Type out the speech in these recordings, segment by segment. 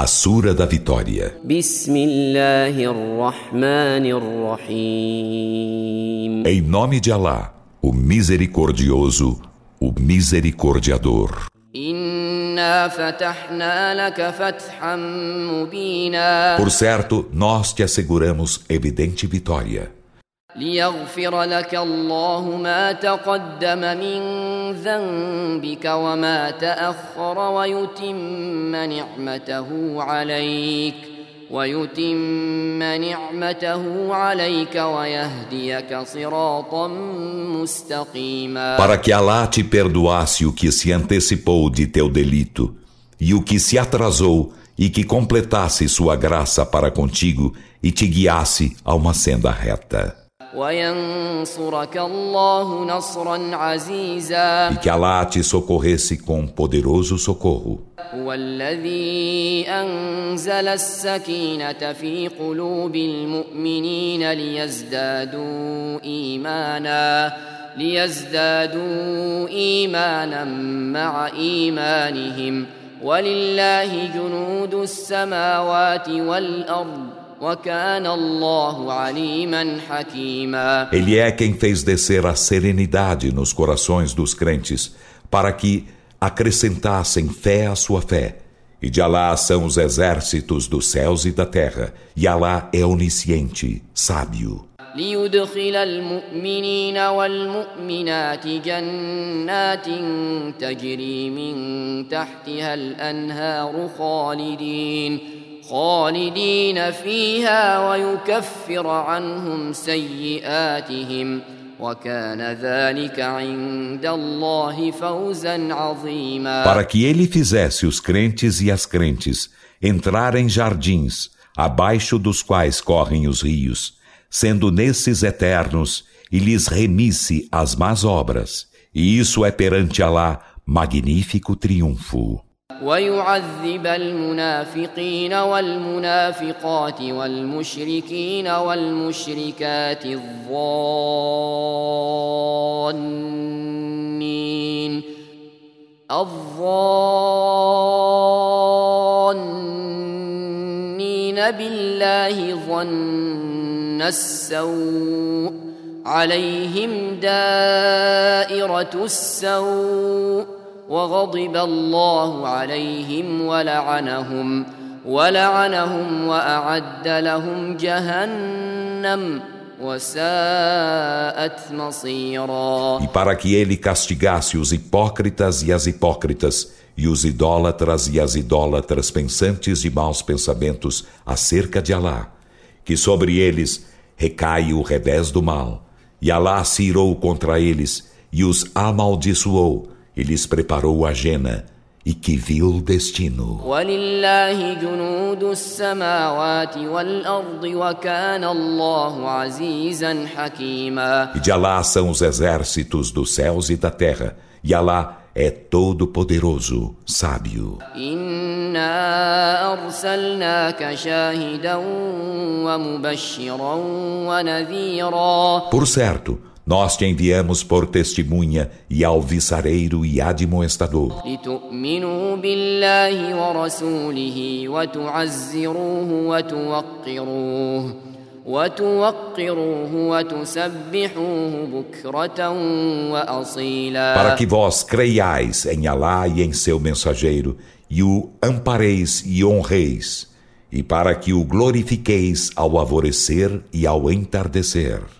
A Sura da Vitória. Em nome de Alá, o Misericordioso, o Misericordiador. Por certo, nós te asseguramos evidente vitória. ليغفر لك الله ما تقدم من ذنبك وما تأخر ويتم نعمته عليك ويتم نعمته عليك ويهديك صراطا مستقيما Para que Allah te perdoasse o que se antecipou de teu delito e o que se atrasou e que completasse sua graça para contigo e te guiasse a uma senda reta. E que Allah te socorresse com poderoso socorro. هو الذي أنزل السكينة في قلوب المؤمنين ليزدادوا إيمانا ليزدادوا إيمانا مع إيمانهم. ولله جنود السماوات والأرض. Ele é quem fez descer a serenidade nos corações dos crentes, para que acrescentassem fé à sua fé. E de Alá são os exércitos dos céus e da terra, e Alá é onisciente, sábio. ليدخل المؤمنين والمؤمنات جنات تجري من تحتها الأنهار خالدين خالدين فيها ويكفر عنهم سيئاتهم وكان ذلك عند الله فوزا عظيما Para que ele fizesse os crentes e as crentes entrar em jardins, abaixo dos quais correm os rios, sendo nesses eternos, e lhes remisse as más obras. E isso é perante Alá magnífico triunfo. ويعذب المنافقين والمنافقات والمشركين والمشركات الظانين. الظانين بالله ظن السوء عليهم دائرة السوء. وغضب الله عليهم ولعنهم ولعنهم وأعد لهم جهنم E para que ele castigasse os hipócritas e as hipócritas, e os idólatras e as idólatras pensantes de maus pensamentos acerca de Alá, que sobre eles recai o revés do mal, e Alá se irou contra eles e os amaldiçoou, e lhes preparou a jena e que vil destino. E de Alá são os exércitos dos céus e da terra, e Alá é todo poderoso, sábio. Por certo, nós te enviamos por testemunha e alvissareiro e admoestador. Para que vós creiais em Alá e em seu mensageiro, e o ampareis e honreis, e para que o glorifiqueis ao alvorecer e ao entardecer.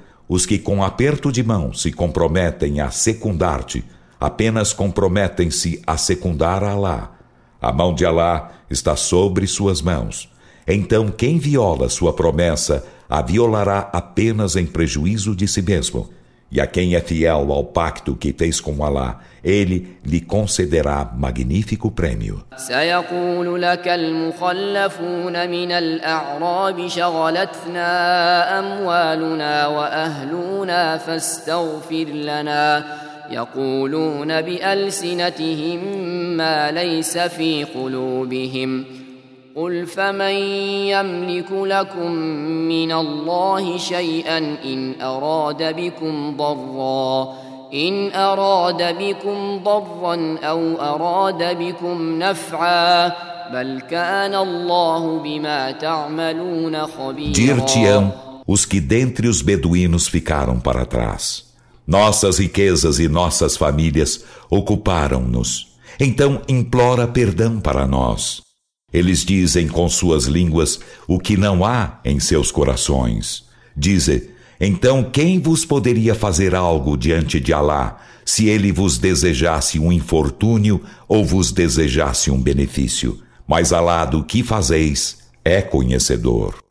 Os que com aperto de mão se comprometem a secundar-te, apenas comprometem-se a secundar a Alá. A mão de Alá está sobre suas mãos. Então quem viola sua promessa, a violará apenas em prejuízo de si mesmo. E a quem é fiel ao pacto que fez com Alá, ele lhe concederá magnífico prêmio. سيقول لك المخلفون من الأعراب شغلتنا أموالنا وأهلنا فاستغفر لنا يقولون بألسنتهم ما ليس في قلوبهم قل فمن يملك لكم من الله شيئا إن أراد بكم ضرًّا إن أراد بكم ضرا أو أراد بكم نفعا بل كان الله بما تعملون خبيرا Dir-te-ão os que dentre os beduínos ficaram para trás. Nossas riquezas e nossas famílias ocuparam-nos. Então implora perdão para nós. Eles dizem com suas línguas o que não há em seus corações. Dizem, então, quem vos poderia fazer algo diante de Alá, se ele vos desejasse um infortúnio ou vos desejasse um benefício? Mas Alá do que fazeis é conhecedor.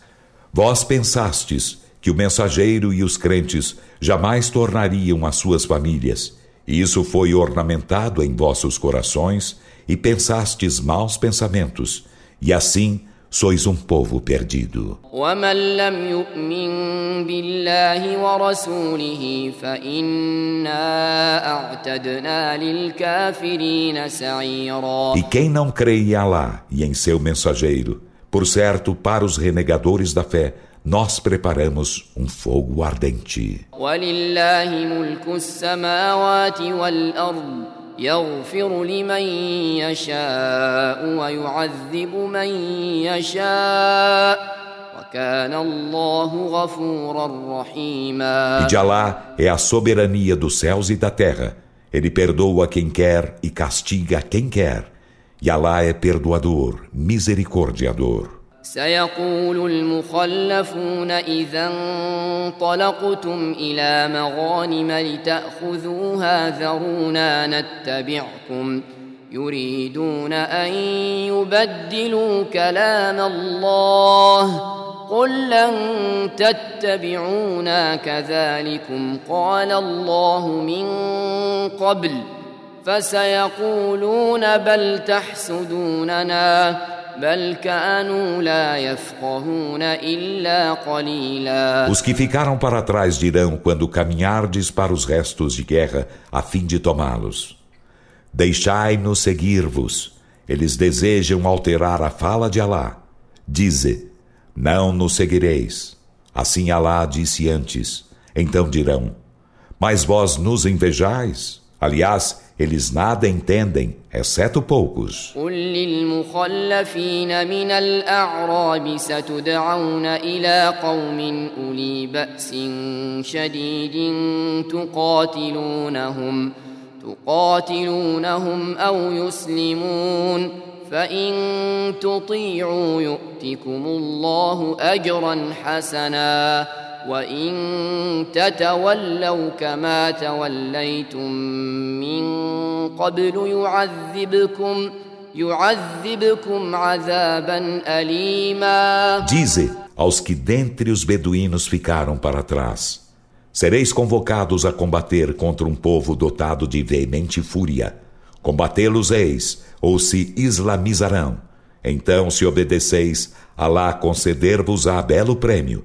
Vós pensastes que o mensageiro e os crentes jamais tornariam as suas famílias, e isso foi ornamentado em vossos corações, e pensastes maus pensamentos, e assim sois um povo perdido. E quem não crê em Alá e em seu mensageiro, por certo, para os renegadores da fé, nós preparamos um fogo ardente. يغفر لمن يشاء ويعذب من يشاء وكان الله غفورا رحيما E de Alá é a soberania dos céus e da terra. Ele perdoa quem quer e castiga quem quer. E Alá é perdoador, misericordiador. سيقول المخلفون إذا انطلقتم إلى مغانم لتأخذوها ذرونا نتبعكم. يريدون أن يبدلوا كلام الله. قل لن تتبعونا كذلكم. قال الله من قبل. فسيقولون بل تحسدوننا Os que ficaram para trás dirão quando caminhardes para os restos de guerra a fim de tomá-los. Deixai-nos seguir-vos. Eles desejam alterar a fala de Alá. Dize, não nos seguireis. Assim Alá disse antes. Então dirão, mas vós nos invejais? Aliás, eles nada entendem, exceto poucos. قل للمخلفين من الأعراب ستدعون إلى قوم أولي بأس شديد تقاتلونهم تقاتلونهم أو يسلمون فإن تطيعوا يؤتكم الله أجرا حسنا وإن تتولوا كما توليتم من قبل يعذبكم يعذبكم عذابا أليما Dize aos que dentre os beduínos ficaram para trás Sereis convocados a combater contra um povo dotado de veemente fúria. Combatê-los-eis, ou se islamizarão. Então, se obedeceis, Alá conceder-vos-á belo prêmio,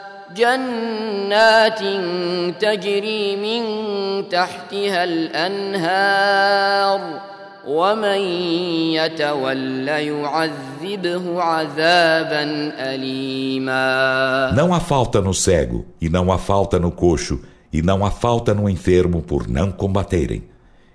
جنات تجري من تحتها الأنهار Não há falta no cego, e não há falta no coxo, e não há falta no enfermo por não combaterem.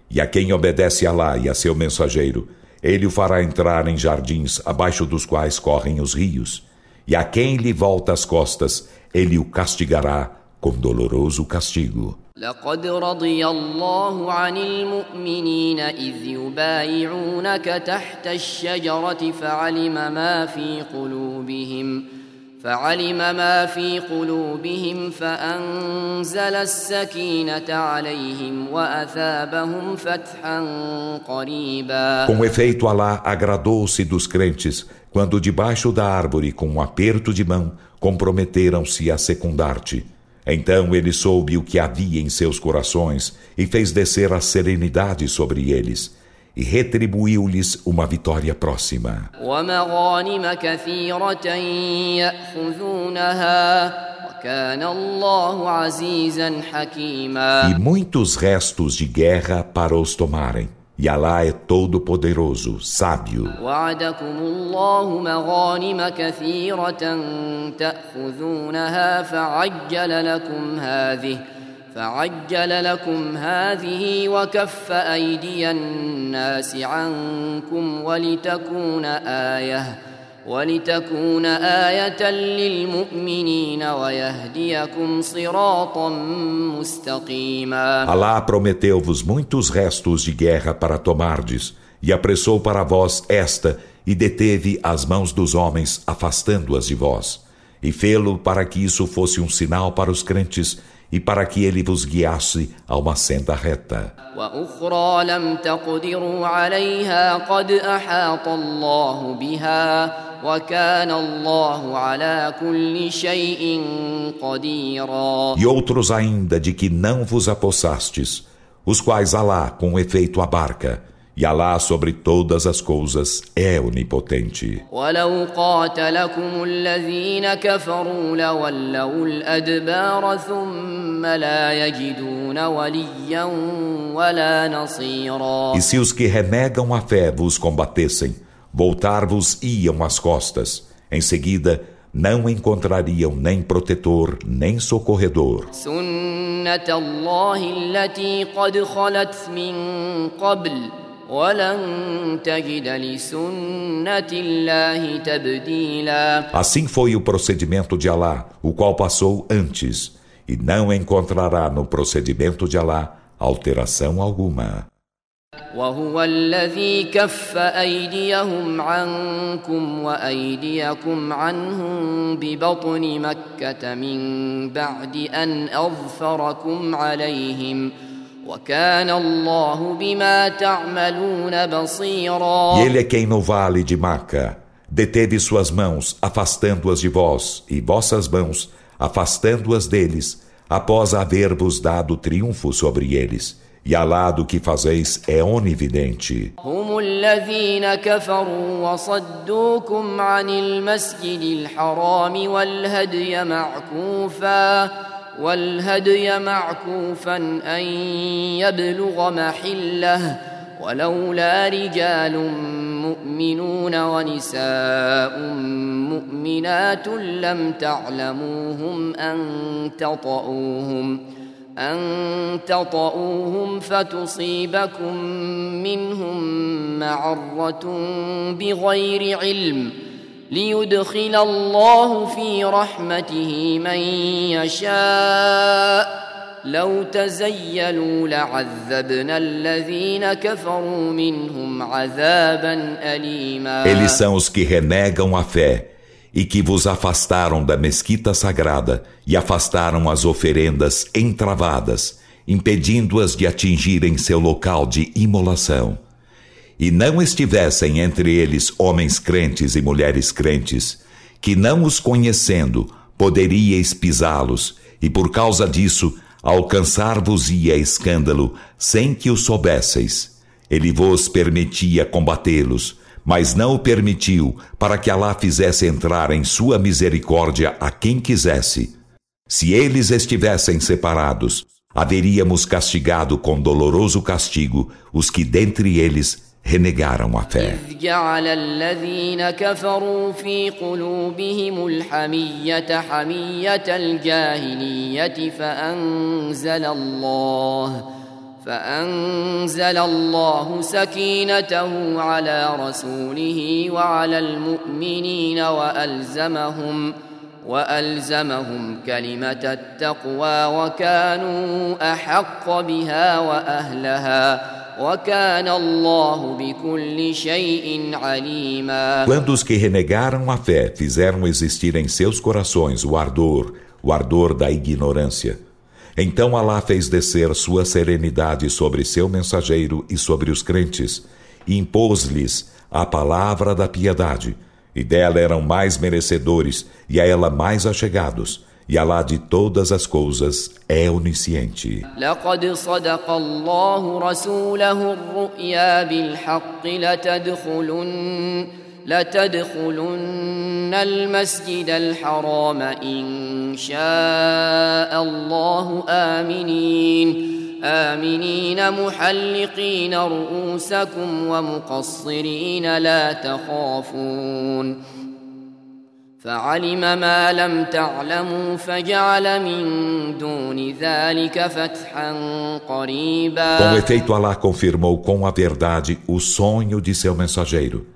E a quem obedece a Alá e a seu mensageiro, ele o fará entrar em jardins abaixo dos quais correm os rios. E a quem lhe volta as costas, ele o castigará com doloroso castigo. لقد رضي الله عن المؤمنين إذ يبايعونك تحت الشجرة فعلم ما في قلوبهم فعلم ما في قلوبهم فأنزل السكينة عليهم وأثابهم فتحا قريبا Com efeito, Alá agradou-se dos crentes quando debaixo da árvore, com um aperto de mão, comprometeram-se a secundar-te. Então ele soube o que havia em seus corações e fez descer a serenidade sobre eles e retribuiu-lhes uma vitória próxima. E muitos restos de guerra para os tomarem. E Alá é todo poderoso, sábio. وعدكم الله مغانم كثيرة تأخذونها فعجل لكم هذه فعجل لكم هذه وكف أيدي الناس عنكم ولتكون آيةً ولتكون آية للمؤمنين ويهديكم صراطا مستقيما Alá prometeu-vos muitos restos de guerra para tomardes e apressou para vós esta e deteve as mãos dos homens afastando-as de vós e fê-lo para que isso fosse um sinal para os crentes e para que ele vos guiasse a uma senda reta. E outros ainda de que não vos apossastes, os quais Alá com efeito abarca, e Alá sobre todas as coisas é onipotente. E se os que renegam a fé vos combatessem, voltar-vos-iam as costas. Em seguida, não encontrariam nem protetor, nem socorredor. Assim foi o procedimento de Alá, o qual passou antes, e não encontrará no procedimento de Alá alteração alguma. وهو الذي كف أيديهم عنكم وأيديكم عنهم ببطن مكة من بعد أن أظفركم عليهم وكان الله بما تعملون بصيرا E ele é quem no vale de Maca deteve suas mãos, afastando-as de vós, e vossas mãos, afastando-as deles, após haver-vos dado triunfo sobre eles. E Alá do que fazeis é onividente. هم الذين كفروا وصدوكم عن المسجد الحرام والهدي معكوفا والهدي معكوفا أن يبلغ محله ولولا رجال مؤمنون ونساء مؤمنات لم تعلموهم أن تطؤوهم ۖ أن تطؤوهم فتصيبكم منهم معرة بغير علم. ليدخل الله في رحمته من يشاء لو تزيلوا لعذبنا الذين كفروا منهم عذابا أليما Eles são os que renegam a fé e que vos afastaram da mesquita sagrada e afastaram as oferendas entravadas, impedindo-as de atingirem seu local de imolação. E não estivessem entre eles homens crentes e mulheres crentes, que não os conhecendo poderíeis pisá-los, e por causa disso alcançar-vos-ia escândalo sem que o soubesseis. Ele vos permitia combatê-los, mas não o permitiu para que Alá fizesse entrar em sua misericórdia a quem quisesse. Se eles estivessem separados, haveríamos castigado com doloroso castigo os que dentre eles renegaram a fé. جعل الذين كفروا في قلوبهم الحمية حمية الجاهلية فأنزل الله فأنزل الله سكينته على رسوله وعلى المؤمنين وألزمهم وألزمهم كلمة التقوى وكانوا أحق بها وأهلها Quando os que renegaram a fé fizeram existir em seus corações o ardor, o ardor da ignorância, então Alá fez descer sua serenidade sobre seu mensageiro e sobre os crentes, e impôs-lhes a palavra da piedade, e dela eram mais merecedores e a ela mais achegados. E Alá de todas as coisas é onisciente. لقد صدق الله رسوله الرؤيا بالحق لتدخلن لتدخلن المسجد الحرام إن شاء الله آمنين آمنين محلقين رؤوسكم ومقصرين لا تخافون فعلم ما لم تعلموا فجعل من دون ذلك فتحا قريبا Com efeito, Allah confirmou com a verdade o sonho de seu mensageiro.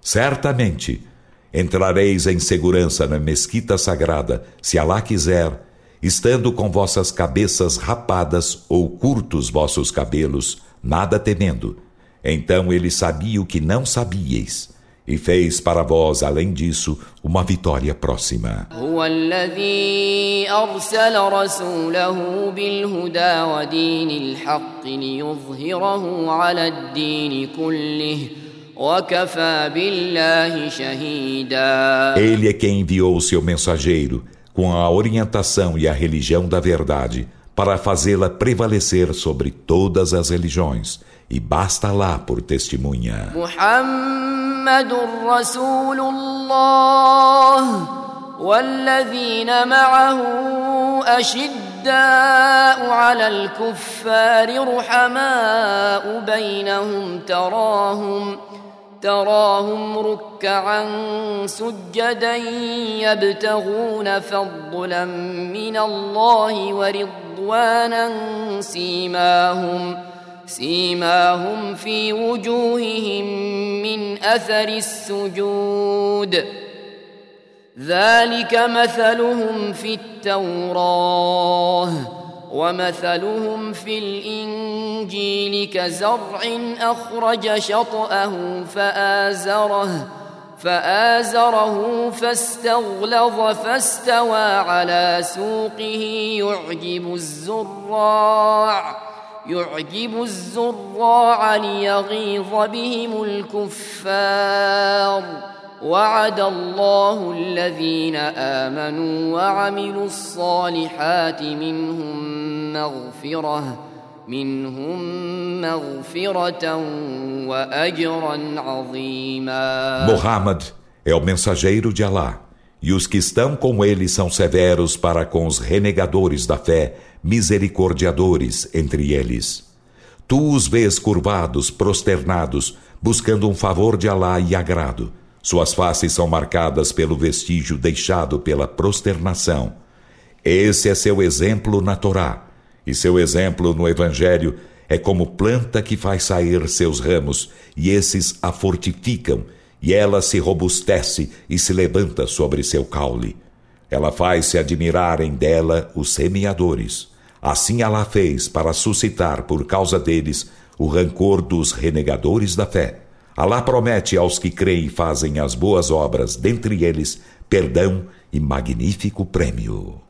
Certamente, entrareis em segurança na mesquita sagrada, se Allah quiser, estando com vossas cabeças rapadas ou curtos vossos cabelos, nada temendo. Então ele sabia o que não sabíeis e fez para vós, além disso, uma vitória próxima. Ele é quem enviou o seu mensageiro com a orientação e a religião da verdade para fazê-la prevalecer sobre todas as religiões e basta lá por testemunha. محمد رسول الله والذين معه أشداء على الكفار رحماء بينهم تراهم تراهم ركعا سجدا يبتغون فضلا من الله ورضوانا سيماهم ۖ سيماهم في وجوههم من أثر السجود. ذلك مثلهم في التوراة ومثلهم في الإنجيل كزرع أخرج شطأه فآزره فآزره فاستغلظ فاستوى على سوقه يعجب الزراع. يعجب الزراع ليغيظ بهم الكفار وعد الله الذين امنوا وعملوا الصالحات منهم مغفره منهم مغفره واجرا عظيما محمد é o mensageiro de Allah e os que estão com ele são severos para com os renegadores da fé misericordiadores entre eles. Tu os vês curvados, prosternados, buscando um favor de Alá e agrado. Suas faces são marcadas pelo vestígio deixado pela prosternação. Esse é seu exemplo na Torá, e seu exemplo no Evangelho é como planta que faz sair seus ramos, e esses a fortificam, e ela se robustece e se levanta sobre seu caule. Ela faz-se admirarem dela os semeadores. Assim Alá fez para suscitar por causa deles o rancor dos renegadores da fé. Alá promete aos que creem e fazem as boas obras, dentre eles, perdão e magnífico prêmio.